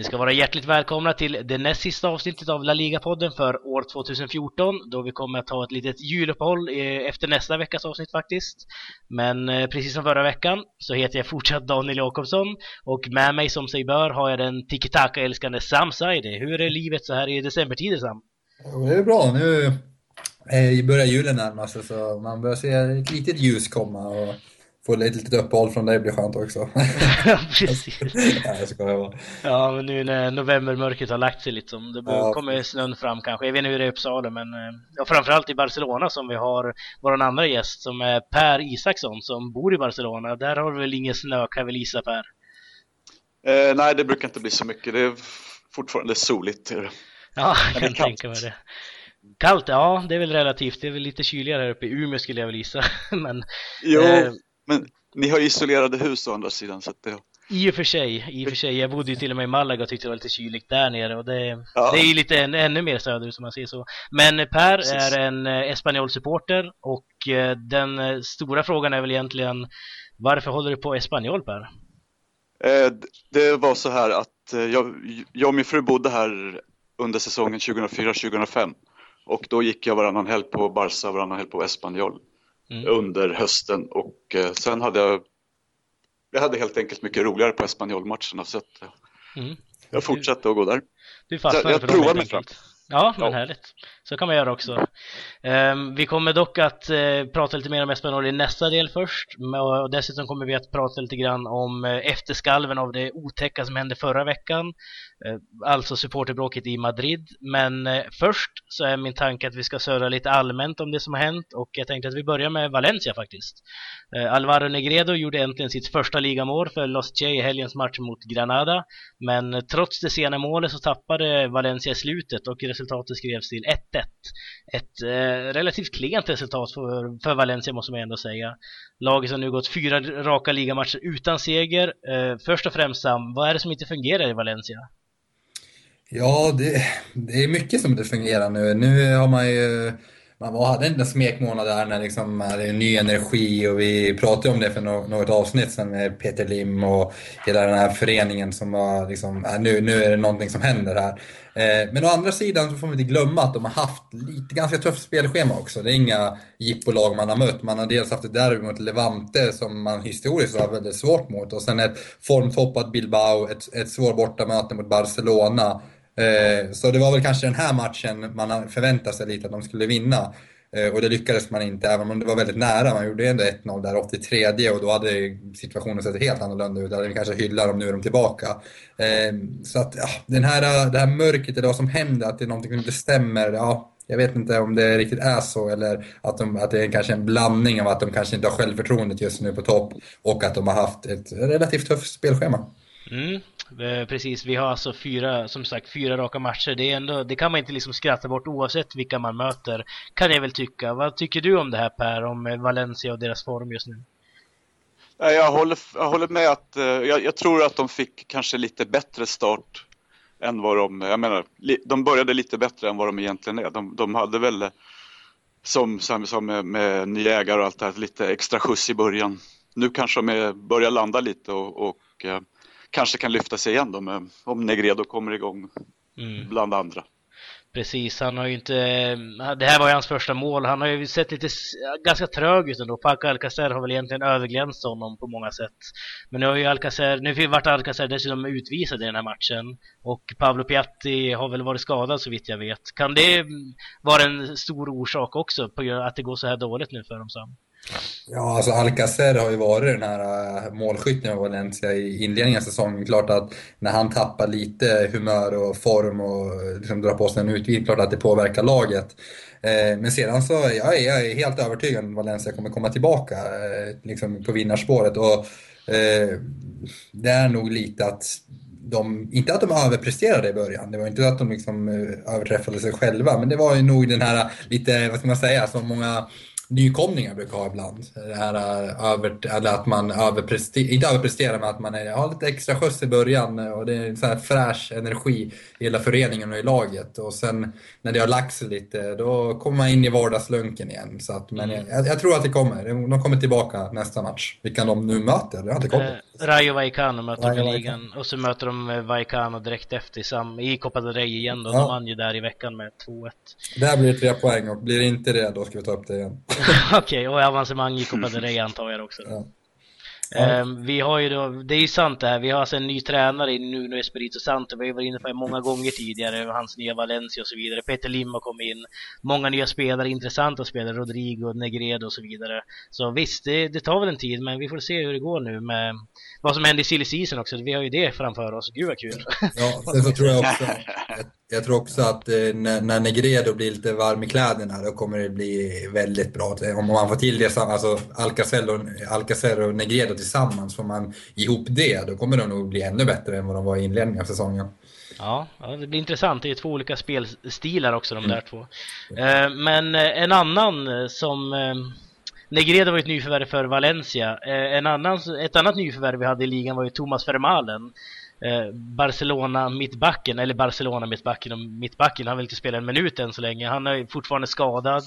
Ni ska vara hjärtligt välkomna till det näst sista avsnittet av La Liga-podden för år 2014 då vi kommer att ha ett litet juluppehåll eh, efter nästa veckas avsnitt faktiskt. Men eh, precis som förra veckan så heter jag fortsatt Daniel Jakobsson och med mig som sig bör har jag den tiki-taka-älskande Sam Saidi. Hur är livet så här i decembertider Sam? Det är bra. Nu eh, börjar julen närma sig så man börjar se ett litet ljus komma. Och få ett litet uppehåll från dig blir skönt också. ja, precis. ja, jag skojar bara. Ja, men nu när novembermörkret har lagt sig lite, det Ja, kommer snön fram kanske. Jag vet inte hur det är i Uppsala, men eh, ja, framförallt i Barcelona som vi har vår andra gäst som är Per Isaksson som bor i Barcelona. Där har du väl ingen snö kan väl gissa Per? Eh, nej, det brukar inte bli så mycket. Det är fortfarande soligt. Ja, jag kan tänka mig det. Kallt, ja det är väl relativt. Det är väl lite kyligare här uppe i Umeå skulle jag väl gissa. Men Jo, Eh. Men ni har isolerade hus å andra sidan. Så att det, i och för sig, i och för sig. Jag bodde ju till och med i Malaga och tyckte det var lite kyligt där nere och det, Ja. det är ju lite än, ännu mer söderut som man ser så. Men Per Precis. är en eh, Espanyol-supporter och eh, den eh, stora frågan är väl egentligen varför håller du på Espanyol Per? eh, det var så här att eh, jag, jag och min fru bodde här under säsongen 2004-2005. Och då gick jag varannan helg på Barca och varannan helg på Espanyol Mm. under hösten. Och eh, sen hade jag, jag hade helt enkelt mycket roligare på Espanyol-matcherna så att eh, Mm. jag fortsatte att gå där. Du fastnade Jag- jag för dem helt enkelt. Ja, men härligt. Så kan man göra också. Ehm, vi kommer dock att eh, prata lite mer om Espanyol i nästa del först. Och dessutom kommer vi att prata lite grann om eh, efterskalven av det otäcka som hände förra veckan. Eh, alltså supporterbråket i Madrid. Men först så är min tanke att vi ska surra lite allmänt om det som har hänt. Och jag tänkte att vi börjar med Valencia faktiskt. Alvaro Negredo gjorde äntligen sitt första ligamål för Los Che i helgens match mot Granada. Men trots det sena målet så tappade Valencia slutet och resultatet skrevs till 1-1. Ett eh, relativt klent resultat för, för Valencia måste man ändå säga. Laget har nu gått fyra raka ligamatcher utan seger. Eh, först och främst Sam, vad är det som inte fungerar i Valencia? Ja, det, det är mycket som inte fungerar nu. Nu har man ju, man var- hade en smekmånad där när liksom är ny energi och vi pratade om det för något avsnitt sen med Peter Lim och hela den här föreningen som var liksom, äh, nu, nu är det någonting som händer här. Eh, men å andra sidan så får man inte glömma att de har haft lite ganska tufft spelschema också. Det är inga jippolag man har mött. Man har dels haft ett derby mot Levante som man historiskt har väldigt svårt mot och sen ett formtoppat Bilbao, ett, ett svårt bortamöte mot Barcelona. Eh, så det var väl kanske den här matchen man förväntade sig lite att de skulle vinna. Eh, och det lyckades man inte, även om det var väldigt nära. Man gjorde ändå 1-0 där 83 och då hade situationen sett helt annorlunda ut. Där vi kanske hyllar dem, nu är de tillbaka. Eh, så att ja, den här, det här mörkret, eller vad som händer, att det är någonting som inte stämmer. Ja, jag vet inte om det riktigt är så eller att, de, att det är kanske en blandning av att de kanske inte har självförtroendet just nu på topp och att de har haft ett relativt tufft spelschema. Mm, eh, precis. Vi har alltså fyra, som sagt, fyra raka matcher. Det, är ändå, det kan man inte liksom skratta bort oavsett vilka man möter, kan jag väl tycka. Vad tycker du om det här Per, om eh, Valencia och deras form just nu? Jag håller, jag håller med att eh, jag, jag tror att de fick kanske lite bättre start än vad de, jag menar, de började lite bättre än vad de egentligen är. De, de hade väl, som, som, som med, med nya ägare och allt det här, lite extra skjuts i början. Nu kanske de är, börjar landa lite och, och kanske kan lyfta sig igen då med, om Negredo kommer igång Mm. bland andra. Precis, han har ju inte... Det här var ju hans första mål. Han har ju sett lite ganska trög ut ändå. Paco Alcacer har väl egentligen överglänst honom på många sätt. Men nu har ju Alcacer... Nu vart Alcacer dessutom utvisad i den här matchen. Och Pablo Piatti har väl varit skadad så vitt jag vet. Kan det vara en stor orsak också på att det går så här dåligt nu för dem Sam? Ja, alltså Alcacer har ju varit den här äh, målskytten av Valencia i inledningen av säsongen. Klart att när han tappar lite humör och form och äh, liksom drar på sig en utvid, klart att det påverkar laget. Äh, men sedan så, jag är, jag är helt övertygad om att Valencia kommer komma tillbaka liksom på vinnarspåret. Och eh, det är nog lite att de, inte att de överpresterade i början, det var inte att de liksom överträffade sig själva, men det var ju nog den här lite, vad ska man säga, som många nykomlingar brukar ha ibland. Det här eh, över, eller att man överpresterar, inte överpresterar, men att man är, har lite extra skjuts i början och det är en sån här fräsch energi i hela föreningen och i laget. Och sen när det har lagt sig lite, då kommer man in i vardagslunken igen. Så att, men mm. jag, jag, tror att det kommer. De kommer tillbaka nästa match. Vilka de nu möter, det har inte kommit. Eh, Rayo Vallecano möter de i ligan och så möter de eh, Vallecano direkt efter i, sam, i Copa del Rey igen då. Ja. De vann ju där i veckan med 2-1. Där blir det tre poäng och blir det inte det, då ska vi ta upp det igen. Okej, okay, och avancemang i Copa del Rey antar jag också. Ja. Ja. Um, vi har ju då, det är ju sant det här, vi har alltså en ny tränare i Nuno Espirito Santo, vi har varit inne på det många gånger tidigare, hans nya Valencia och så vidare. Peter Lim har kommit in, många nya spelare, intressanta spelare, Rodrigo, Negredo och så vidare. Så visst, det, det, tar väl en tid, men vi får se hur det går nu med vad som händer i silly season också. Vi har ju det framför oss, gud vad kul! Ja, sen så tror jag också, jag tror också att eh, när, när Negredo blir lite varm i kläderna då kommer det bli väldigt bra. Om man får till det, alltså Alcacer och, Alcacer och Negredo tillsammans, får man ihop det, då kommer de nog bli ännu bättre än vad de var i inledningen av säsongen. Ja, det blir intressant. Det är två olika spelstilar också de mm. där två. Eh, men eh, en annan som Negredo var ett nyförvärv för Valencia. Eh, en annan, ett annat nyförvärv vi hade i ligan var ju Thomas Vermalen Eh, Barcelona mittbacken, eller Barcelona mittbacken och mittbacken, han vill inte spela en minut än så länge. Han är fortfarande skadad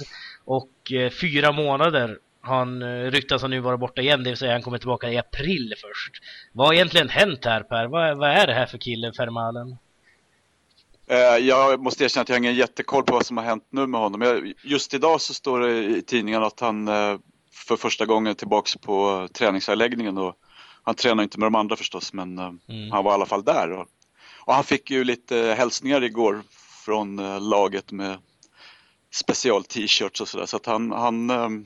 och eh, fyra månader han eh, ryktas han nu vara borta igen, det vill säga han kommer tillbaka i april först. Vad har egentligen hänt här Per? Vad, vad är det här för kille, Fermalen? Eh, jag måste erkänna att jag har ingen jättekoll på vad som har hänt nu med honom. Just idag så står det i tidningen att han för första gången tillbaks på träningsanläggningen och han tränar inte med de andra förstås, men eh, mm. han var i alla fall där. Och, och, han fick ju lite hälsningar igår från uh, laget med special t-shirts och sådär. Så att han, han, um,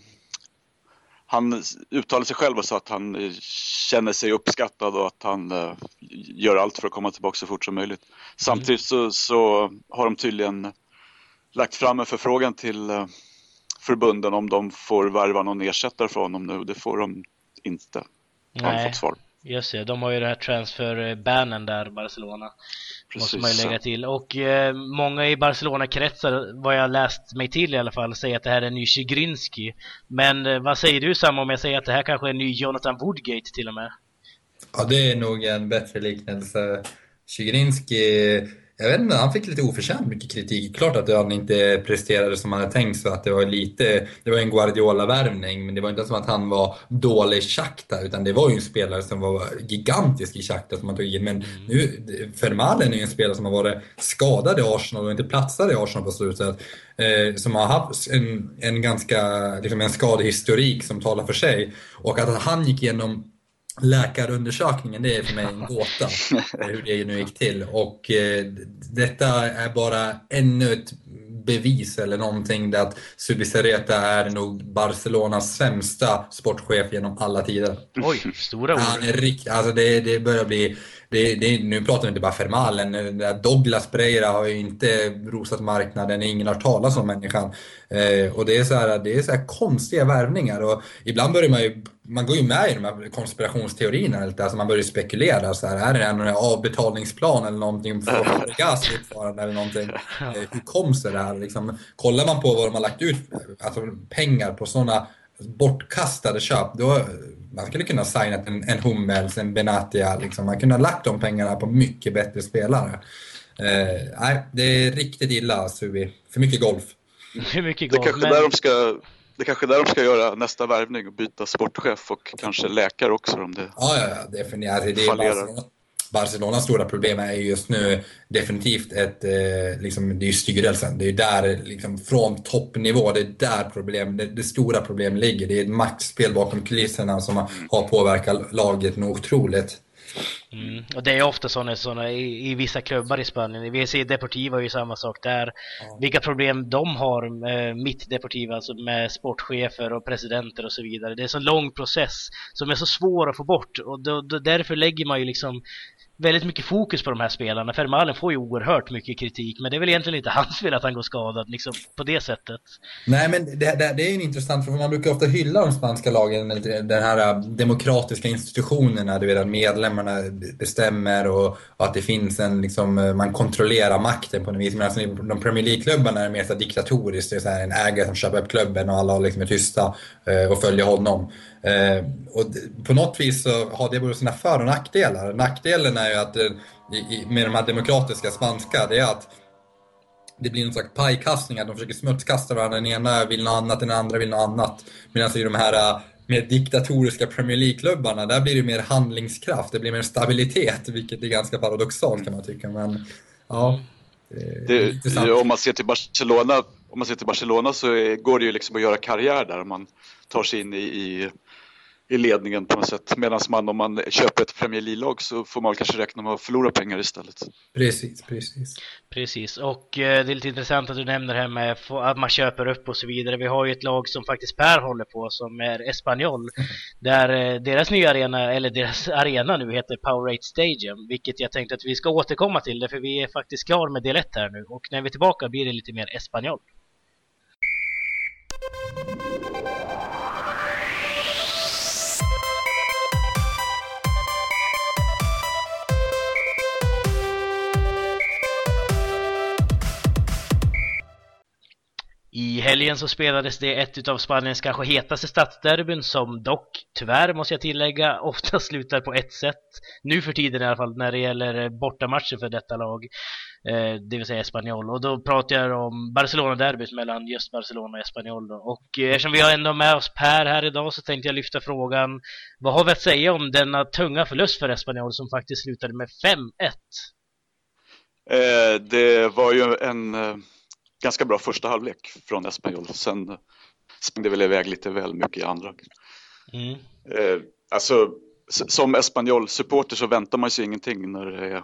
han uttalade sig själv och sa att han känner sig uppskattad och att han gör allt för att komma tillbaka så fort som möjligt. Mm. Samtidigt så, så, har de tydligen lagt fram en förfrågan till förbunden om de får värva någon ersättare för honom nu. Det får de inte. Nej. Har fått svar. Just det, de har ju den här transfer-bannen där, Barcelona. Precis, måste man ju lägga till. Och eh, många i Barcelona-kretsar, vad jag läst mig till i alla fall, säger att det här är en ny Zygrinski. Men eh, vad säger du Sam om jag säger att det här kanske är en ny Jonathan Woodgate till och med? Ja, det är nog en bättre liknelse. Zygrinski jag vet inte, han fick lite oförtjänt mycket kritik. Klart att han inte presterade som han hade tänkt sig, att det var lite, det var en Guardiola-värvning, men det var inte som att han var dålig i Shakhtar, utan det var ju en spelare som var gigantisk i Shakhtar som man tog in. Men mm. nu, Vermaelen är ju en spelare som har varit skadad i Arsenal och inte platsat i Arsenal på slutet. Eh, som har haft en, en ganska, liksom en skadehistorik som talar för sig. Och att han gick igenom läkarundersökningen, det är för mig en gåta hur det nu gick till. Och eh, detta är bara ännu ett bevis eller någonting där att Subisareta är nog Barcelonas sämsta sportchef genom alla tider. Oj, stora ord. Han är rikt, alltså det, det börjar bli det, det, nu pratar vi inte bara Fermalen, Douglas Pereira har ju inte rosat marknaden, ingen har talat om människan. Eh, och det är så här, det är så här konstiga värvningar och ibland börjar man ju, man går ju med i de här konspirationsteorierna lite, alltså man börjar ju så här, är det någon avbetalningsplan eller någonting för gas fortfarande eller någonting? Eh, hur kom sig det här liksom? Kollar man på vad de har lagt ut, alltså pengar på sådana bortkastade köp, då man skulle kunna signa en, en Hummels, en Benatia, liksom. man kunde ha lagt de pengarna på mycket bättre spelare. Eh, nej, det är riktigt illa Subi. För mycket golf. För mycket golf. Det kanske, men... där de ska, det kanske är där de ska göra nästa värvning och byta sportchef och kanske läkare också om det Ja, ja, definitivt. Det är Barcelona, Barcelonas stora problem är just nu definitivt ett, eh, liksom, det är styrelsen. Det är där, liksom, från toppnivå, det är där problem, det, det stora problemet ligger. Det är ett maktspel bakom kulisserna som har påverkat laget nog otroligt. Mm. Och det är ofta sådana, sådana i, i, vissa klubbar i Spanien. Vi ser Deportiva är ju samma sak där. Ja. Vilka problem de har, mitt Deportiva, alltså med sportchefer och presidenter och så vidare. Det är en så lång process som är så svår att få bort och då, då, därför lägger man ju liksom väldigt mycket fokus på de här spelarna. Fermalen får ju oerhört mycket kritik, men det är väl egentligen inte hans fel att han går skadad liksom, på det sättet. Nej, men det, det, det är ju en intressant fråga. Man brukar ofta hylla de spanska lagen, den här äh, demokratiska institutionerna, du vet att medlemmarna bestämmer och, och att det finns en, liksom, äh, man kontrollerar makten på något vis. Medan de Premier League-klubbarna är mer så diktatoriskt. Det är så en ägare som köper upp klubben och alla liksom är tysta äh, och följer honom. Och på något vis så har det både sina för och nackdelar. Nackdelen är ju att eh, med de här demokratiska spanska, det är att det blir någon slags pajkastning, att de försöker smutskasta varandra. Den ena vill något annat, den andra vill något annat. Medan i de här eh, mer diktatoriska Premier League-klubbarna, där blir det mer handlingskraft, det blir mer stabilitet, vilket är ganska paradoxalt kan man tycka. Men ja, det, det, om man ser till Barcelona, om man ser till Barcelona så går det ju liksom att göra karriär där. Man tar sig in i, i i ledningen på något sätt. Medan man om man köper ett Premier League-lag så får man kanske räkna med att förlora pengar istället. Precis, precis. Precis, och eh, det är lite intressant att du nämner det här med att man köper upp och så vidare. Vi har ju ett lag som faktiskt Per håller på som är Espanyol. Mm. Där eh, deras nya arena, eller deras arena nu heter Powerade Stadium. Vilket jag tänkte att vi ska återkomma till det för vi är faktiskt klar med del 1 här nu. Och när vi är tillbaka blir det lite mer Espanyol. I helgen så spelades det ett av Spaniens kanske hetaste stadsderbyn som dock, tyvärr måste jag tillägga, ofta slutar på ett sätt. Nu för tiden i alla fall när det gäller eh, bortamatcher för detta lag, eh, det vill säga Espanyol. Och då pratar jag om Barcelona-derbyt mellan just Barcelona och Espanyol. Och eh, eftersom vi har ändå med oss Per här idag så tänkte jag lyfta frågan, vad har vi att säga om denna tunga förlust för Espanyol som faktiskt slutade med 5-1? Eh, det var ju en eh, ganska bra första halvlek från Espanyol. Sen sprang det väl iväg lite väl mycket i andra. Mm. Eh, alltså, som Espanyol-supporter så väntar man sig ingenting när det är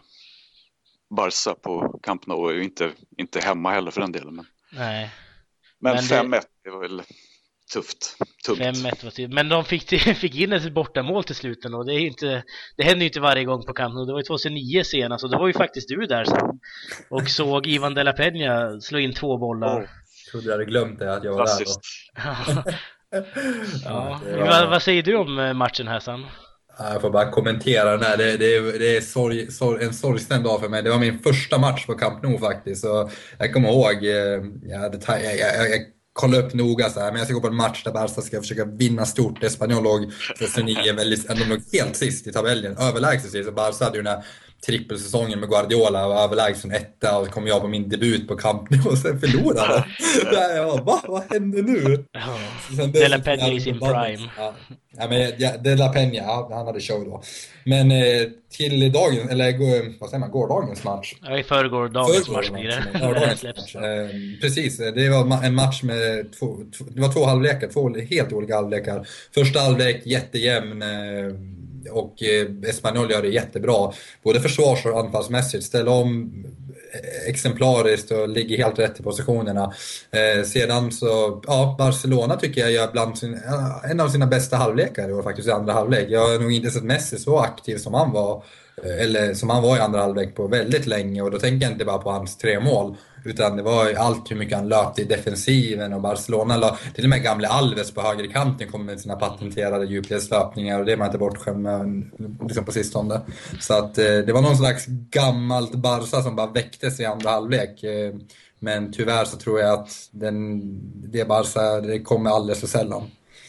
Barca på Camp Nou och inte, inte hemma heller för den delen. Men, Nej. men, men 5-1 det... var väl tufft. Tungt. 5-1 var tufft. Men de fick, fick in ett bortamål till slut och det, är inte, det händer ju inte varje gång på Camp Nou. Det var ju 2009 senast och då var ju faktiskt du där sen. Och såg Ivan de la Peña slå in två bollar. Oh, trodde jag hade glömt det, att jag var där. ja. ja. Vad, vad säger du om eh, matchen här sen? Jag får bara kommentera den här. Det, det, det är sorg, sorg, en sorgsen dag för mig. Det var min första match på Camp Nou faktiskt. Så jag kommer ihåg, eh, jag, hade, jag, jag, jag kolla upp noga så här, men jag ska gå på en match där Barca ska försöka vinna stort. Espanyol låg 2009 väldigt, de låg helt sist i tabellen, överlägset sist. Barca hade ju den här trippelsäsongen med Guardiola och överlägsen etta och så kom jag på min debut på Camp Nou och sen förlorade. jag bara, va? Vad händer nu? Ja. De La Peña i sin prime. Ja. ja, men ja, De La Peña, ja, han hade show då. Men eh, till dagen, eller vad säger man, gårdagens match? Ja, i förrgår, dagens match blir det. Dagens. Eh, precis, det var en match med två, det var två halvlekar, två helt olika halvlekar. Första halvlek jättejämn. Eh, och eh, Espanyol gör det jättebra. Både försvars och anfallsmässigt. Ställer om eh, exemplariskt och ligger helt rätt i positionerna. Eh, sedan så, ja, Barcelona tycker jag gör bland sin, eh, en av sina bästa halvlekar i år faktiskt i andra halvlek. Jag har nog inte sett Messi så aktiv som han var, eller som han var i andra halvlek på väldigt länge och då tänker jag inte bara på hans tre mål. Utan det var allt hur mycket han löpte i defensiven och Barcelona la, till och med gamle Alves på högerkanten kom med sina patenterade djupledslöpningar och det är man inte bortskämd med liksom på sistone. Så att eh, det var någon slags gammalt Barca som bara väcktes i andra halvlek. Eh, men tyvärr så tror jag att den, det Barca, det kommer alldeles för sällan.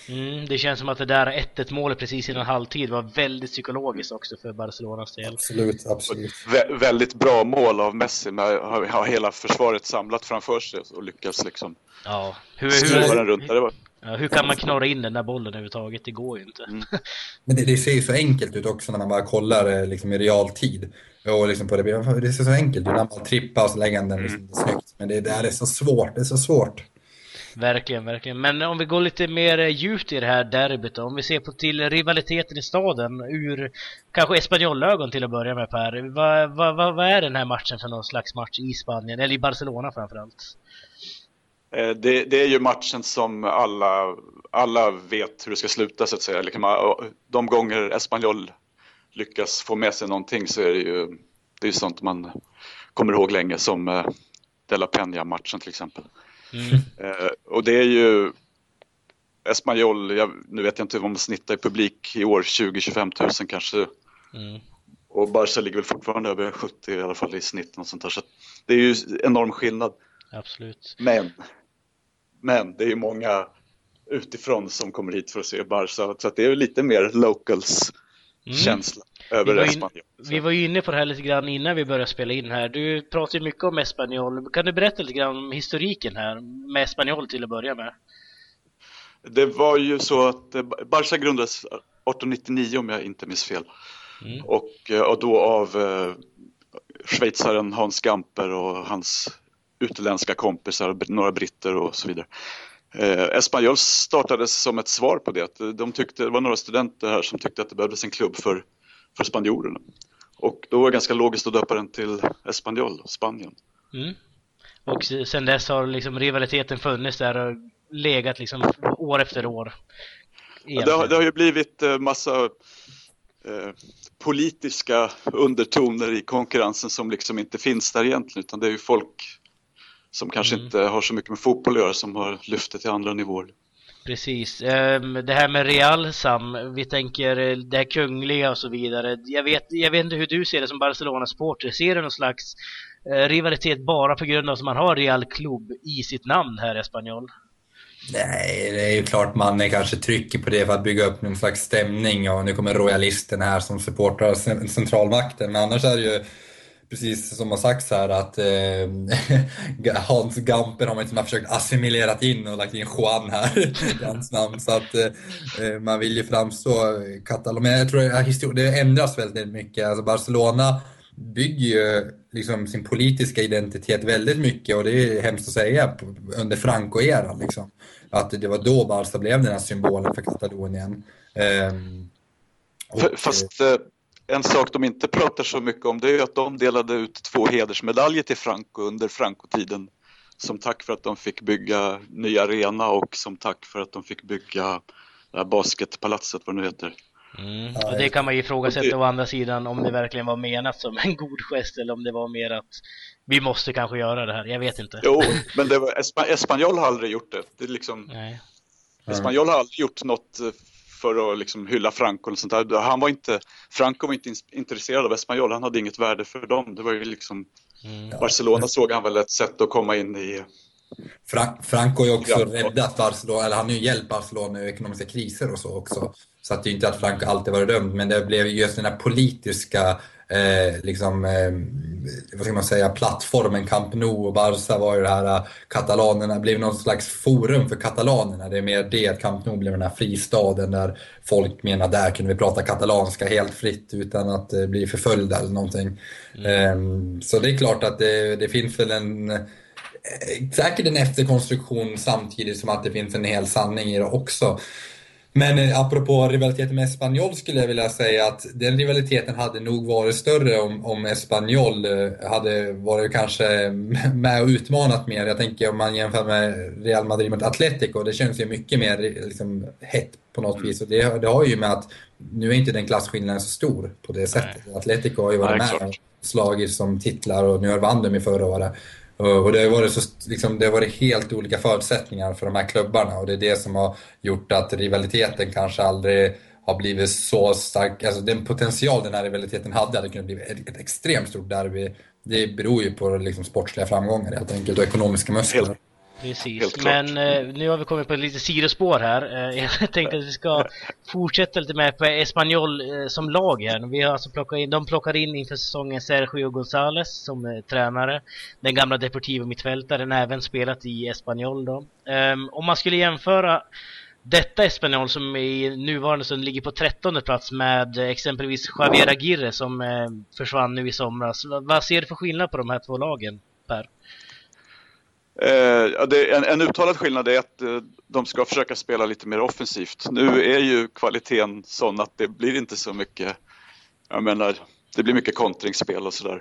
Mm, det känns som att det där 1-1 målet precis innan halvtid var väldigt psykologiskt också för Barcelonas del. Absolut, absolut. Vä väldigt bra mål av Messi med att ha hela försvaret samlat framför sig och lyckas liksom ja. hur, hur, den runt. Det var... ja, hur kan man knorra in den där bollen överhuvudtaget? Det går ju inte. Mm. Men det, det, ser ju så enkelt ut också när man bara kollar liksom, i realtid. Och liksom på det, det ser så enkelt ut när man trippar och så lägger den liksom, mm. snyggt. Men det, det är så svårt, det är så svårt. Verkligen, verkligen. Men om vi går lite mer eh, djupt i det här derbyt då, om vi ser på till rivaliteten i staden ur kanske Espanyol-ögon till att börja med Per. Vad, vad, vad, vad är den här matchen för någon slags match i Spanien, eller i Barcelona framförallt? Eh, det, det, är ju matchen som alla, alla vet hur det ska sluta så att säga. Liksom, eh, de gånger Espanyol lyckas få med sig någonting så är det ju det är sånt man kommer ihåg länge som De La Peña-matchen till exempel. Mm. Eh, och det är ju Espanyol, jag, nu vet jag inte vad man snittar i publik i år, 20-25 000 kanske. Mm. Och Barca ligger väl fortfarande över 70 i alla fall i snitt. Och sånt där. Så det är ju enorm skillnad. Absolut. Men, men det är ju många utifrån som kommer hit för att se Barca. Så det är ju lite mer locals mm. känsla över Espanyol. Vi var ju inne på det här lite grann innan vi började spela in här. Du pratar ju mycket om Espanyol. Kan du berätta lite grann om historiken här med Espanyol till att börja med? Det var ju så att eh, Barca grundades 1899 om jag inte minns fel. Mm. Och, eh, och då av eh, schweizaren Hans Gamper och hans utländska kompisar, några britter och så vidare. Eh, Espanyol startades som ett svar på det. De tyckte, det var några studenter här som tyckte att det behövdes en klubb för, för spanjorerna. Och då var det ganska logiskt att döpa den till Espanyol, Spanien. Mm. Och sen dess har liksom rivaliteten funnits där och legat liksom år efter år. Ja, det, har, det, har, ju blivit eh, massa eh, politiska undertoner i konkurrensen som liksom inte finns där egentligen utan det är ju folk som kanske mm. inte har så mycket med fotboll att göra som har lyft det till andra nivåer. Precis. Ehm, det här med Real Sam, vi tänker eh, det här kungliga och så vidare. Jag vet, jag vet inte hur du ser det som Barcelona-supporter. Ser du någon slags eh, rivalitet bara på grund av att man har Real Club i sitt namn här i Espanyol? Nej, det är ju klart man kanske trycker på det för att bygga upp någon slags stämning och nu kommer royalisten här som supportrar centralmakten. Men annars är det ju precis som har sagts här att eh, Hans Gamper har man liksom försökt assimilerat in och lagt in Juan här i hans namn. Så att eh, eh man vill ju framstå katalon. Men jag tror att det ändras väldigt mycket. Alltså Barcelona bygger ju liksom sin politiska identitet väldigt mycket och det är hemskt att säga under Franco-eran. Liksom. Att det var då Barca blev den här symbolen för Katalonien. Um, Fast eh, en sak de inte pratar så mycket om det är att de delade ut två hedersmedaljer till Franco under Franco-tiden som tack för att de fick bygga ny arena och som tack för att de fick bygga det här basketpalatset, vad det nu heter. Mm. Och det kan man ju ifrågasätta å andra sidan om det verkligen var menat som en god gest eller om det var mer att vi måste kanske göra det här, jag vet inte. Jo, men det var, Espanyol har aldrig gjort det. det är liksom, Nej. Espanyol har aldrig gjort något eh, för att liksom hylla Franco och sånt där. Han var inte, Franco var inte intresserad av Espanyol, han hade inget värde för dem. Det var ju liksom, mm. Barcelona såg han väl ett sätt att komma in i Frank, Franco har ju också räddat Barcelona, eller han har ju hjälpt Barcelona i ekonomiska kriser och så också. Så att det är inte att Franco alltid varit dömd, men det blev just den här politiska eh, liksom, eh, vad ska man säga, plattformen Camp Nou och Barca var ju det här, eh, katalanerna blev någon slags forum för katalanerna. Det är mer det att Camp Nou blev den här fristaden där folk menar där kunde vi prata katalanska helt fritt utan att eh, bli förföljda eller någonting. Mm. Eh, så det är klart att det, det finns väl en eh, säkert en efterkonstruktion samtidigt som att det finns en hel sanning i det också. Men eh, apropå rivaliteten med Espanyol skulle jag vilja säga att den rivaliteten hade nog varit större om, om Espanyol eh, hade varit kanske med och utmanat mer. Jag tänker om man jämför med Real Madrid mot Atletico, det känns ju mycket mer liksom, hett på något mm. vis. Och det, det har ju med att nu är inte den klasskillnaden så stor på det sättet. Nej. Atletico har ju varit Nej, med och slagit som titlar och nu vann de i förra året. Eh, och det har, varit så, liksom, det har varit helt olika förutsättningar för de här klubbarna och det är det som har gjort att rivaliteten kanske aldrig har blivit så stark. Alltså den potential den här rivaliteten hade hade kunnat bli ett, ett extremt stort derby. Det beror ju på liksom, sportsliga framgångar helt enkelt och ekonomiska muskler. Precis, men eh, nu har vi kommit på ett litet sidospår här. Eh, jag tänkte att vi ska fortsätta lite med på Espanyol eh, som lag här. Vi har alltså plockat in, de plockar in inför säsongen Sergio González som eh, tränare. Den gamla Deportivo mittfältaren, även spelat i Espanyol då. Ehm, om man skulle jämföra detta Espanyol som i nuvarande stund ligger på trettonde plats med exempelvis Javier Aguirre som eh, försvann nu i somras. Vad ser du för skillnad på de här två lagen, Per? Eh, det, en, en uttalad skillnad är att eh, de ska försöka spela lite mer offensivt. Nu är ju kvaliteten sån att det blir inte så mycket, jag menar, det blir mycket kontringsspel och sådär.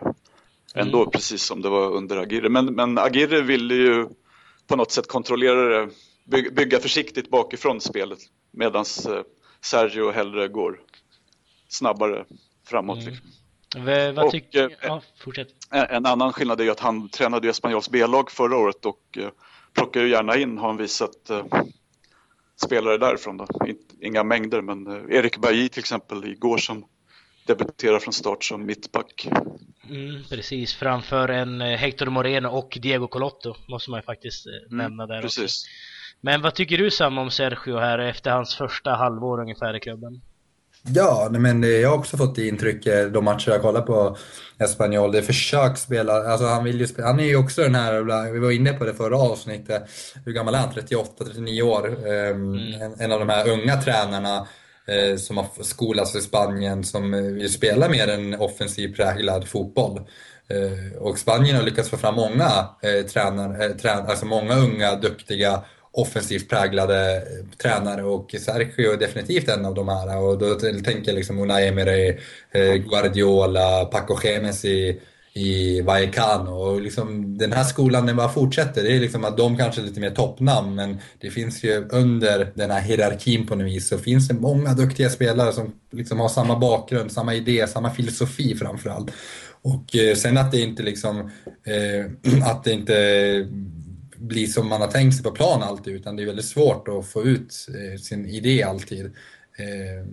Ändå mm. precis som det var under Agirre. Men, men Agirre ville ju på något sätt kontrollera det, by, bygga försiktigt bakifrån spelet medan eh, Sergio hellre går snabbare framåt. Mm. Liksom. V vad tycker... Eh, ja, fortsätt. En, annan skillnad är ju att han tränade Espanyols B-lag förra året och eh, plockar ju gärna in, har han visat, eh, spelare därifrån. Då. Inga mängder, men Erik Bailly till exempel igår som debuterar från start som mittback. Mm, precis, framför en Hector Moreno och Diego Colotto måste man ju faktiskt mm, nämna där precis. också. Men vad tycker du Sam om Sergio här efter hans första halvår ungefär i klubben? Ja, men jag har också fått det intrycket de matcher jag kollar på Espanyol. Det är försöksspelare, alltså han vill ju spela, han är ju också den här, vi var inne på det förra avsnittet, hur gammal är han? 38-39 år. Ehm, mm. En, en, av de här unga tränarna eh, som har skolats i Spanien som vill spela mer en offensiv präglad fotboll. Eh, och Spanien har lyckats få fram många eh, tränare, eh, trän, alltså många unga duktiga offensivt präglade eh, tränare och Sergio är definitivt en av de här. Och då tänker jag liksom Unai Emery, eh, Guardiola, Paco Gemes i, i Vallecano. Och liksom, den här skolan den bara fortsätter. Det är liksom att de kanske är lite mer toppnamn men det finns ju under den här hierarkin på något vis så finns det många duktiga spelare som liksom har samma bakgrund, samma idé, samma filosofi framförallt. Och eh, sen att det inte liksom, eh, att det inte bli som man har tänkt sig på plan alltid utan det är väldigt svårt att få ut eh, sin idé alltid. Eh,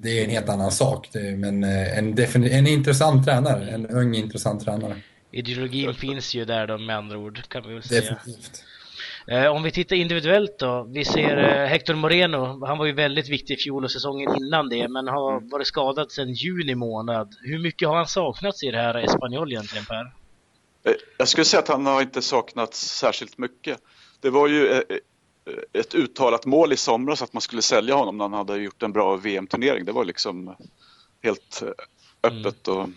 det är en helt annan sak. Men eh, en, en intressant tränare, en ung intressant tränare. Ideologin finns ju där då med andra ord kan vi väl säga. Definitivt. Om vi tittar individuellt då, vi ser Hector Moreno, han var ju väldigt viktig i fjol och säsongen innan det, men har varit skadad sedan juni månad. Hur mycket har han saknats i det här Espanyol egentligen Per? Eh, jag skulle säga att han har inte saknats särskilt mycket. Det var ju eh, eh, ett uttalat mål i somras att man skulle sälja honom när han hade gjort en bra VM-turnering. Det var liksom helt öppet och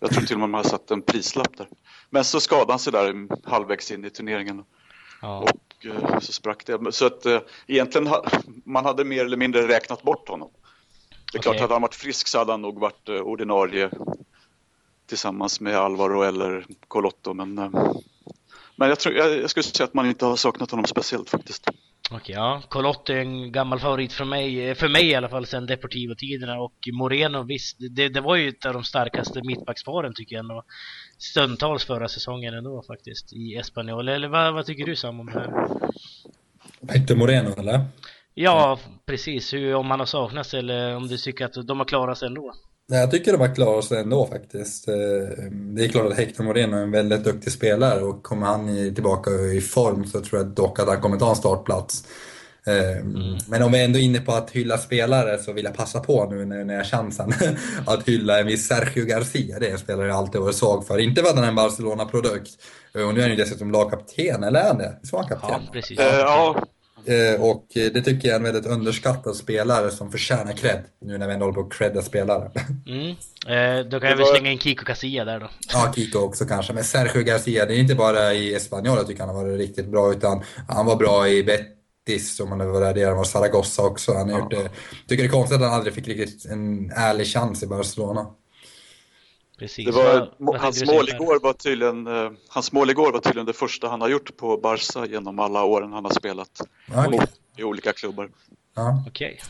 jag tror till och med man hade satt en prislapp där. Men så skadade han sig där halvvägs in i turneringen. Ja. Och så sprack det. Så att egentligen man hade mer eller mindre räknat bort honom. Det är okay. klart, hade han varit frisk så hade han nog varit ordinarie tillsammans med Alvaro eller Colotto. Men, eh, men jag, tror, jag, jag skulle säga att man inte har saknat honom speciellt faktiskt. Okej, ja. Colotto är en gammal favorit för mig, eh, för mig i alla fall sen Deportivo-tiderna och Moreno, visst, det, det var ju ett av de starkaste mittbacksparen tycker jag ändå. Stundtals förra säsongen ändå faktiskt i Espanyol. Eller vad, vad tycker du Sam om det här? Hector Moreno eller? Ja, precis. Hur, om han har saknats eller om du tycker att de har klarat sig ändå? Nej, jag tycker de har klarat sig ändå faktiskt. Eh, det är klart att Hector Moreno är en väldigt duktig spelare och kommer han tillbaka i form så tror jag dock att han kommer ta en startplats. Eh, mm. Men om vi ändå är inne på att hylla spelare så vill jag passa på nu när jag har chansen att hylla en viss Sergio Garcia. Det är en spelare jag alltid varit svag för. Inte för att han är en Barcelona-produkt. Och nu är han ju dessutom lagkapten, eller är han det? Han kapten? Ja, precis. Ja, Eh, och det tycker jag är en väldigt underskattad spelare som förtjänar cred nu när vi ändå håller på att credda spelare. Mm. Eh, då kan jag väl slänga in Kiko Casilla där då. Ja, Kiko också kanske. Men Sergio Garcia, det är inte bara i Espanyol jag tycker han har varit riktigt bra utan han var bra i Betis som han har varit där, han var Zaragoza också. Han har ja. gjort det. Tycker det är konstigt att han aldrig fick riktigt en ärlig chans i Barcelona. Precis. Det var, vad, hans, mål igår var tydligen, uh, hans mål igår var tydligen det första han har gjort på Barca genom alla åren han har spelat okay. i olika klubbar. Ja. Okej.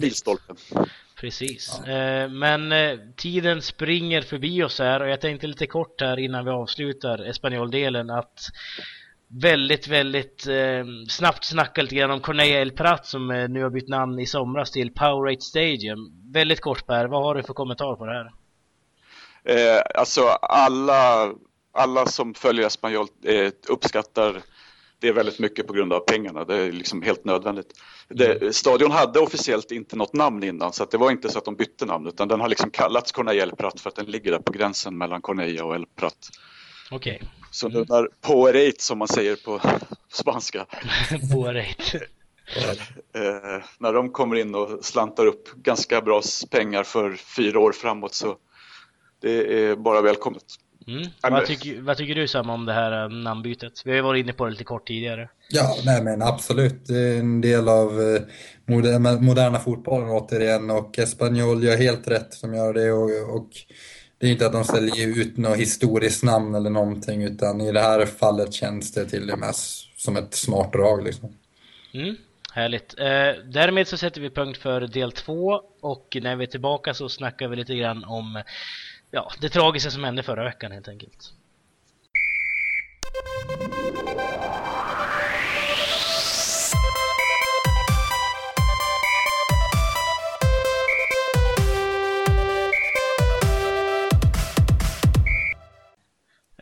Milstolpen. Precis. Ja. Eh, men eh, tiden springer förbi oss här och jag tänkte lite kort här innan vi avslutar Espanyol-delen att väldigt, väldigt eh, snabbt snacka lite grann om Cornelia El Prat som eh, nu har bytt namn i somras till Powerade Stadium. Väldigt kort Per, vad har du för kommentar på det här? Eh, alltså alla, alla som följer Espanyol eh, uppskattar det väldigt mycket på grund av pengarna. Det är liksom helt nödvändigt. Det, mm. stadion hade officiellt inte något namn innan så det var inte så att de bytte namn utan den har liksom kallats Corneilla El Prat för att den ligger där på gränsen mellan Corneilla och El Prat. Okej. Okay. Så mm. den där Poerate som man säger på spanska. Poerate. eh, när de kommer in och slantar upp ganska bra pengar för fyra år framåt så det är bara välkommet. Mm. Vad, tycker, vad, tycker, du Sam om det här eh, namnbytet? Vi har ju varit inne på det lite kort tidigare. Ja, nej men absolut. Det är en del av eh, moderna, moderna fotbollen återigen och Espanyol gör helt rätt som gör det och, och det är inte att de säljer ut något historiskt namn eller någonting utan i det här fallet känns det till och med som ett smart drag liksom. Mm. Härligt. Eh, därmed så sätter vi punkt för del två och när vi är tillbaka så snackar vi lite grann om ja, det tragiska som hände förra veckan helt enkelt.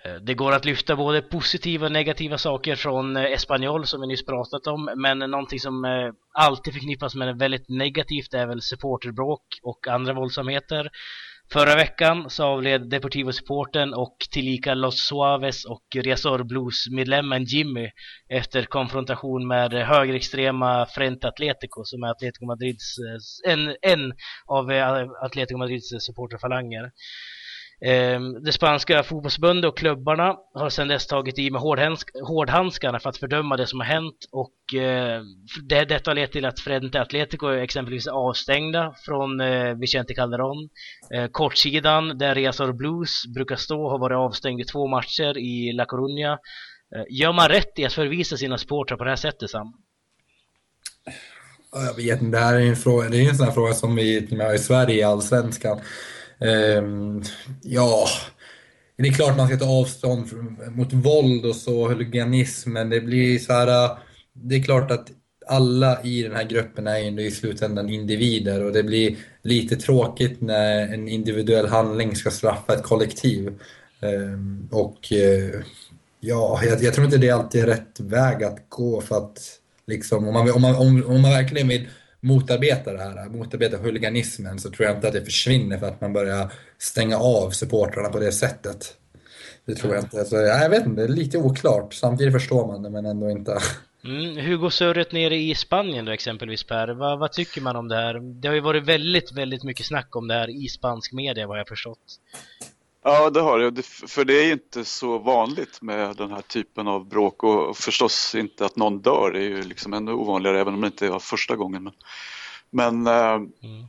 Eh, det går att lyfta både positiva och negativa saker från eh, Espanyol som vi nyss pratat om, men någonting som eh, alltid förknippas med väldigt negativt är väl supporterbråk och andra våldsamheter. Förra veckan så avled Deportivo-supporten och tillika Los Suaves och Resor Blues-medlemmen Jimmy efter konfrontation med högerextrema Frente Atletico som är Atletico Madrids, eh, en, en av eh, Atletico Madrids supporterfalanger. Ehm, det spanska fotbollsförbundet och klubbarna har sedan dess tagit i med hårdhandskarna för att fördöma det som har hänt och ehm, det, detta har lett till att Frente Atletico exempelvis är avstängda från eh, Vicente Calderón. Ehm, kortsidan där Riazor Blues brukar stå har varit avstängd i två matcher i La Coruña. Gör man rätt i att förvisa sina supportrar på det här sättet Sam? Jag vet inte, det här är en, fråga, det är en sån här fråga som vi har i Sverige i Allsvenskan. Um, ja, det är klart man ska ta avstånd mot våld och så, huliganism, men det blir så här, det är klart att alla i den här gruppen är ju i slutändan individer och det blir lite tråkigt när en individuell handling ska straffa ett kollektiv. Ehm, och eh, ja, jag, jag, tror inte det alltid är rätt väg att gå för att liksom, om man, om man, om, om man verkligen vill motarbeta det här, motarbeta huliganismen så tror jag inte att det försvinner för att man börjar stänga av supportrarna på det sättet. Det tror jag inte. Så, jag vet inte, det är lite oklart. Samtidigt förstår man det men ändå inte. Mm, hur går surret nere i Spanien då exempelvis Per? Vad, vad, tycker man om det här? Det har ju varit väldigt, väldigt mycket snack om det här i spansk media vad jag förstått. Ja, det har det. För det är ju inte så vanligt med den här typen av bråk och förstås inte att någon dör. Det är ju liksom ännu ovanligare även om det inte var första gången. Men, men eh, mm.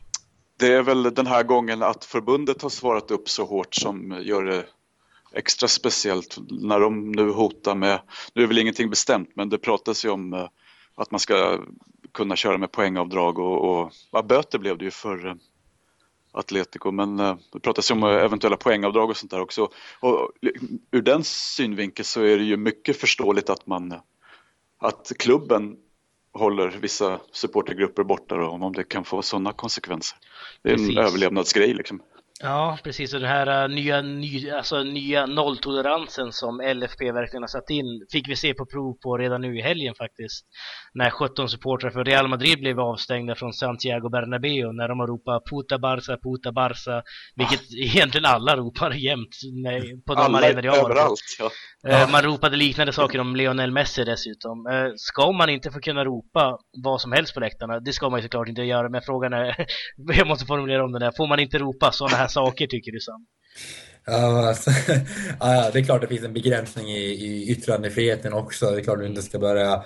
det är väl den här gången att förbundet har svarat upp så hårt som gör det extra speciellt när de nu hotar med, nu är väl ingenting bestämt men det pratas ju om eh, att man ska kunna köra med poängavdrag och, och ja, böter blev det ju för eh, Atletico men uh, det pratas ju om eventuella poängavdrag och sånt där också. Och ur den synvinkeln så är det ju mycket förståeligt att man att klubben håller vissa supportergrupper borta då, om det kan få sådana konsekvenser. Det är Precis. en överlevnadsgrej liksom. Ja, precis. Och den här uh, nya, ny, alltså, nya nolltoleransen som LFP verkligen har satt in fick vi se på prov på redan nu i helgen faktiskt. När 17 supportrar för Real Madrid blev avstängda från Santiago Bernabéu när de har ropat Puta Barça, Puta Barça, vilket ah. egentligen alla ropar jämt på de arenor jag har. Överallt, ja. Uh, man ropade liknande saker om Lionel Messi dessutom. Uh, ska man inte få kunna ropa vad som helst på läktarna? Det ska man ju såklart inte göra, men frågan är, jag måste formulera om den där, får man inte ropa sådana här saker tycker du Sam? Ja, alltså, ja, det är klart det finns en begränsning i, i yttrandefriheten också. Det är klart att du inte ska börja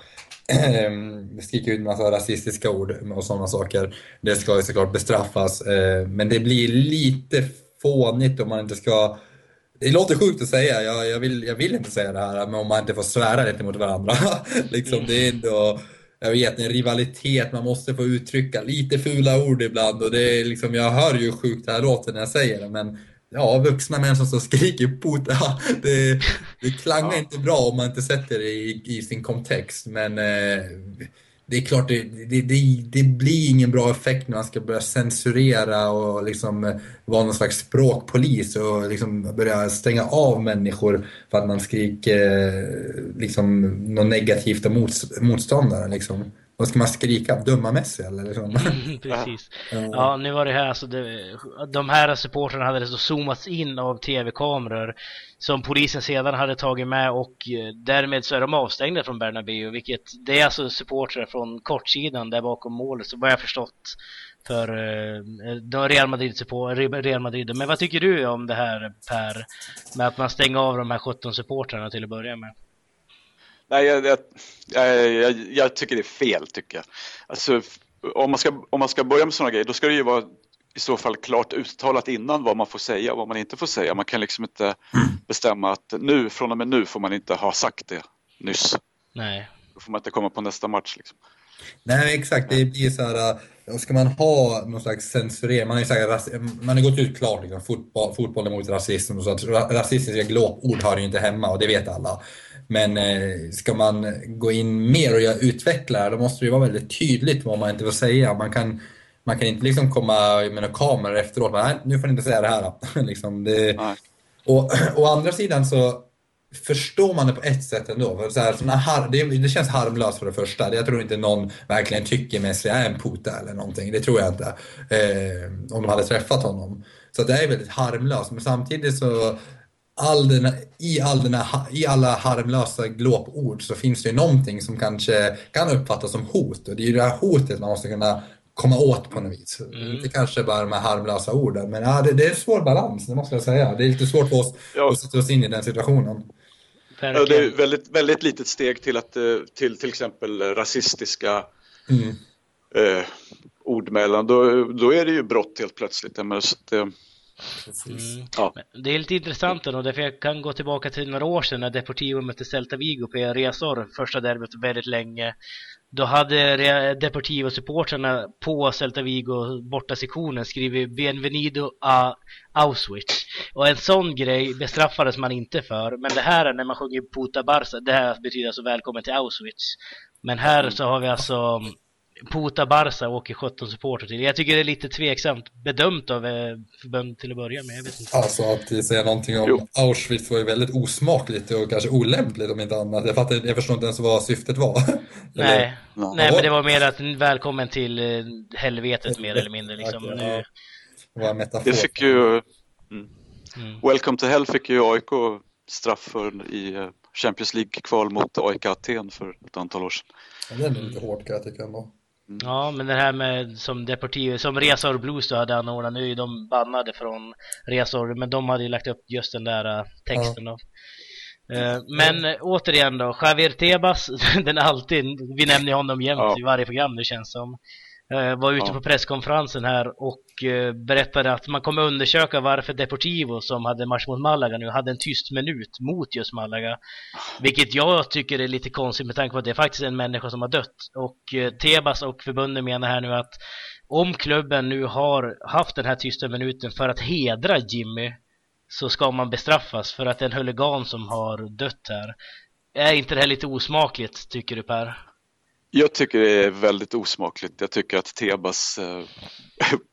skrika ut en massa rasistiska ord och sådana saker. Det ska ju såklart bestraffas. Eh, men det blir lite fånigt om man inte ska det låter sjukt att säga, jag, jag, vill, jag vill inte säga det här, men om man inte får svära lite mot varandra. liksom, det är ändå, jag vet, en rivalitet, man måste få uttrycka lite fula ord ibland. Och det är liksom, jag hör ju sjukt det här låter när jag säger det. Men ja, vuxna människor som skriker puta, det, det klangar ja. inte bra om man inte sätter det i, i sin kontext. Men eh, det är klart, det, det, det, det, blir ingen bra effekt när man ska börja censurera och liksom eh, vara någon slags språkpolis och liksom börja stänga av människor för att man skriker eh, liksom något negativt om motståndaren. Liksom. Vad ska man skrika? Dumma Messi eller? Liksom? Precis. Ja, nu var det här alltså, det, de här supportrarna hade så zoomats in av tv-kameror som polisen sedan hade tagit med och eh, därmed så är de avstängda från Bernabéu vilket det är alltså supportrar från kortsidan där bakom målet så vad jag förstått för eh, Real Madrid Real Madrid. Men vad tycker du om det här Per med att man stänger av de här 17 supportrarna till att börja med? Nej, jag, jag, jag, jag, tycker det är fel tycker jag. Alltså, om, man ska, om man ska börja med sådana grejer då ska det ju vara i så fall klart uttalat innan vad man får säga och vad man inte får säga. Man kan liksom inte bestämma att nu, från och med nu får man inte ha sagt det nyss. Nej. Då får man inte komma på nästa match. Liksom. Nej, exakt. Det blir så här, och ska man ha någon slags censurering, man har ju sagt, man har gått ut klart liksom, fotboll, fotboll mot rasism och så att rasistiska glåpord hör ju inte hemma och det vet alla. Men eh, ska man gå in mer och utveckla då måste det ju vara väldigt tydligt vad man inte får säga. Man kan, man kan inte liksom komma med några kameror efteråt, nej nu får ni inte säga det här. liksom det, och å andra sidan så förstår man det på ett sätt ändå. För så här, såna har, det, det, känns harmlöst för det första. Jag tror inte någon verkligen tycker Messi är en puta eller någonting. Det tror jag inte. Eh, om de hade träffat honom. Så det är väldigt harmlöst. Men samtidigt så all den, i, all den i alla harmlösa glåpord så finns det ju någonting som kanske kan uppfattas som hot. Och det är ju det här hotet man måste kunna komma åt på något vis. Mm. Inte kanske bara de här harmlösa orden, men ja, det, det är en svår balans, det måste jag säga. Det är lite svårt för oss ja. att sätta oss in i den situationen. Ja, det är väldigt, väldigt litet steg till att eh, till till exempel rasistiska mm. eh, ord mellan. Då, då är det ju brott helt plötsligt. Men det, mm. ja. det är lite intressant ändå, därför jag kan gå tillbaka till några år sedan när Deportivo mötte Celta Vigo på resor, första derbyt väldigt länge. Då hade Deportivo-supportrarna på Celta Vigo borta sektionen skrivit Bienvenido a Auschwitz. Och en sån grej bestraffades man inte för. Men det här när man sjunger Puta Barca, det här betyder alltså välkommen till Auschwitz. Men här så har vi alltså Puta Barca åker 17 supporter till. Jag tycker det är lite tveksamt bedömt av eh, förbundet till att börja med. Jag vet inte. Alltså att säga någonting om jo. Auschwitz var ju väldigt osmakligt och kanske olämpligt om inte annat. Jag, fattar, jag förstår inte ens vad syftet var. Nej, ja. Nej men det var mer att välkommen till eh, helvetet mer eller mindre. Liksom. Okay, nu... ja. Det, det fick ju... Mm. Mm. Welcome to Hell fick ju AIK straff för i eh, Champions League-kval mot AIK Aten för ett antal år sedan. Ja, det är lite hårt kan jag tycka ändå. Mm. Ja, men det här med som Deportivo, som Resor Blues då hade anordnat, nu är de bannade från Resor, men de hade ju lagt upp just den där uh, texten ja. Uh, men uh, återigen då, Javier Tebas, den är alltid, vi nämner honom jämt ja. i varje program nu känns som. Uh, var ute ja. på presskonferensen här och Eh, berättade att man kommer undersöka varför Deportivo som hade match mot Malaga nu hade en tyst minut mot just Malaga. Vilket jag tycker är lite konstigt med tanke på att det är faktiskt en människa som har dött. Och eh, Tebas och förbundet menar här nu att om klubben nu har haft den här tysta minuten för att hedra Jimmy så ska man bestraffas för att det är en huligan som har dött här. Är inte det här lite osmakligt tycker du Per? Jag tycker det är väldigt osmakligt. Jag tycker att Tebas eh,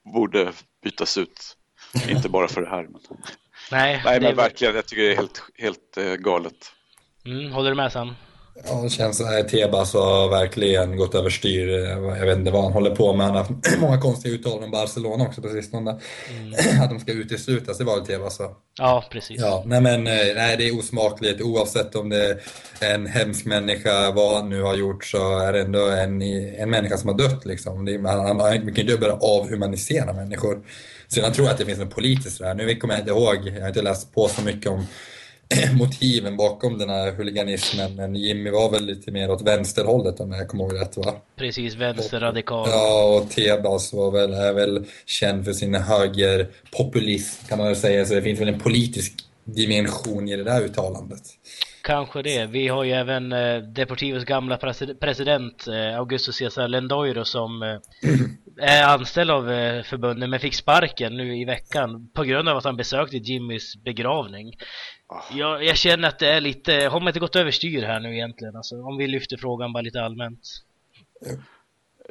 borde bytas ut. Inte bara för det här. Men... Nej, Nej men verkligen. Jag tycker det är helt, helt eh, galet. Mm, håller du med Sam? Ja, det känns som att Tebas har verkligen gått överstyr. Jag vet inte vad han håller på med. Han har haft många konstiga uttalanden om Barcelona också på sistone. Mm. Att de ska uteslutas, det var väl Tebas va? Ja, precis. Ja, nej men eh, nej, det är osmakligt. Oavsett om det är en hemsk människa, vad han nu har gjort, så är det ändå en, en människa som har dött liksom. Det, man, man, kan ju inte börja avhumanisera människor. Sen tror jag att det finns något politiskt där. Nu kommer jag inte ihåg, jag har inte läst på så mycket om motiven bakom den här huliganismen. Men Jimmy var väl lite mer åt vänsterhållet om jag kommer ihåg rätt va? Precis, vänsterradikal. Ja, och Tebas var väl, är väl känd för sin högerpopulism kan man väl säga. Så det finns väl en politisk dimension i det där uttalandet. Kanske det. Vi har ju även eh, Deportivos gamla president eh, Augusto Cesar Lendoiro som eh, är anställd av eh, förbundet men fick sparken nu i veckan på grund av att han besökte Jimmys begravning. Ah. Jag, jag känner att det är lite, har man inte gått överstyr här nu egentligen? Alltså, om vi lyfter frågan bara lite allmänt.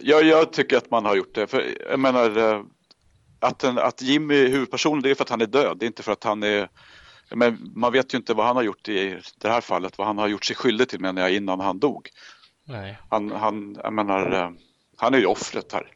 Ja, jag tycker att man har gjort det. För jag menar, eh, att, en, att Jimmy är huvudpersonen, det är för att han är död. Det är inte för att han är... Men man vet ju inte vad han har gjort i det här fallet, vad han har gjort sig skyldig till menar jag innan han dog. Nej. Han, han, jag menar, eh, han är ju offret här.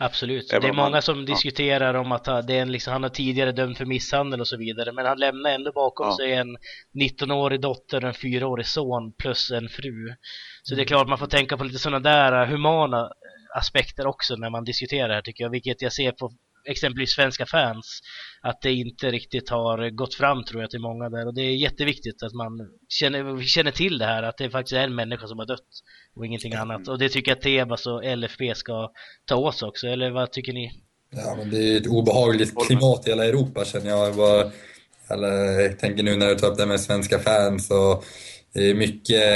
Absolut. det är många som ja. diskuterar om att det är en, liksom, han har tidigare dömt för misshandel och så vidare. Men han lämnar ändå bakom ja. sig en 19-årig dotter, en 4-årig son plus en fru. Så det är klart man får tänka på lite sådana där humana aspekter också när man diskuterar det här tycker jag. Vilket jag ser på exempelvis svenska fans att det inte riktigt har gått fram tror jag till många där och det är jätteviktigt att man känner, känner till det här att det faktiskt är en människa som har dött och ingenting mm. annat och det tycker jag Tebas och LFP ska ta åt sig också eller vad tycker ni? Ja men det är ett obehagligt klimat i hela Europa känner jag. Bara, eller, jag tänker nu när du tar upp det med svenska fans och det är mycket,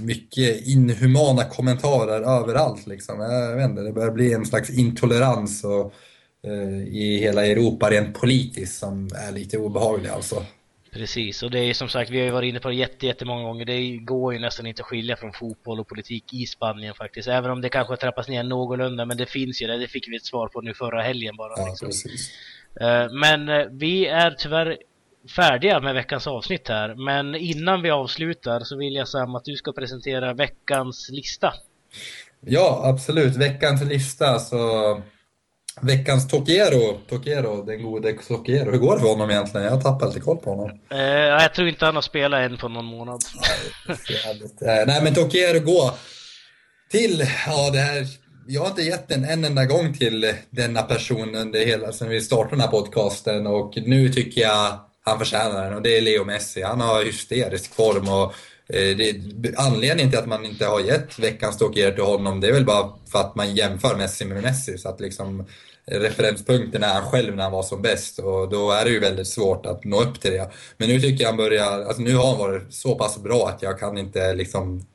mycket inhumana kommentarer överallt. Liksom. Jag vet inte, det börjar bli en slags intolerans och, i hela Europa rent politiskt som är lite obehaglig alltså. Precis, och det är som sagt, vi har ju varit inne på det jätte, jättemånga gånger. Det går ju nästan inte att skilja från fotboll och politik i Spanien faktiskt. Även om det kanske trappas ner någorlunda, men det finns ju det. Det fick vi ett svar på nu förra helgen bara. Ja, liksom. precis. Eh, Men eh, vi är tyvärr färdiga med veckans avsnitt här. Men innan vi avslutar så vill jag Sam att du ska presentera veckans lista. Ja, absolut. Veckans lista så... Veckans Tokiero, Tokiero, den gode Tokiero. Hur går det för honom egentligen? Jag har tappat lite koll på honom. Eh, jag tror inte han har spelat än på någon månad. Jävligt. Eh, Nej men Tokiero går till, ja det här, jag har inte gett den en enda gång till denna person under hela, sen vi startade den här podcasten och nu tycker jag han förtjänar den och det är Leo Messi. Han har hysterisk form och eh, det, anledningen till att man inte har gett veckans Tokiero till honom det är väl bara för att man jämför Messi med Messi så att liksom referenspunkten är han själv när han var som bäst och då är det ju väldigt svårt att nå upp till det. Men nu tycker jag han börjar, alltså nu har han varit så pass bra att jag kan inte liksom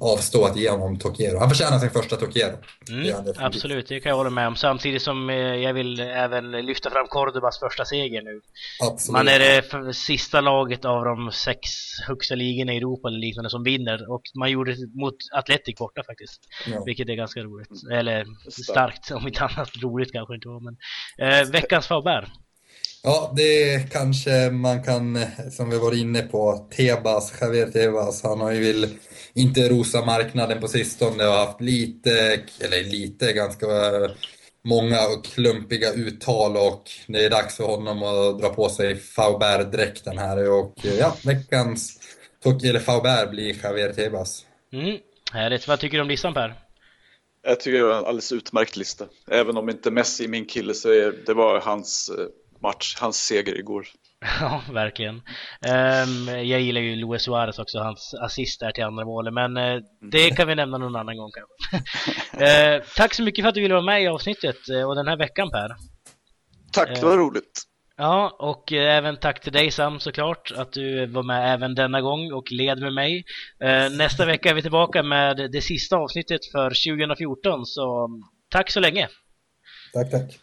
avstå att ge honom Tokiero. Han förtjänar sin första Tokiero. Det Mm, definitivt. absolut, det kan jag hålla med om. Samtidigt som eh, jag vill även lyfta fram Cordobas första seger nu. Absolut. Man är det sista laget av de sex högsta ligorna i Europa eller liknande som vinner och man gjorde det mot Atletic borta faktiskt. Ja. Vilket är ganska roligt. Eller Starkt. om inte annat. Roligt kanske inte var men. Eh, veckans Faber. Ja, det kanske man kan, som vi var inne på, Tebas, Javier Tebas, han har ju vill inte rosa marknaden på sistone och haft lite, eller lite, ganska många och klumpiga uttal och det är dags för honom att dra på sig Faubert-dräkten här och ja, veckans eller Faubert blir Javier Tebas. Mm, härligt. Vad tycker du om listan Per? Jag tycker det var en alldeles utmärkt lista. Även om inte Messi är min kille så är det var hans eh, match, hans seger igår. Ja, verkligen. Ehm, jag gillar ju Luis Suarez också, hans assist där till andra målet, men eh, det kan vi nämna någon annan gång kanske. Eh, tack så mycket för att du ville vara med i avsnittet eh, och den här veckan Per. Tack, det var roligt. Ja, och även tack till dig Sam såklart att du var med även denna gång och led med mig. Nästa vecka är vi tillbaka med det sista avsnittet för 2014, så tack så länge! Tack, tack.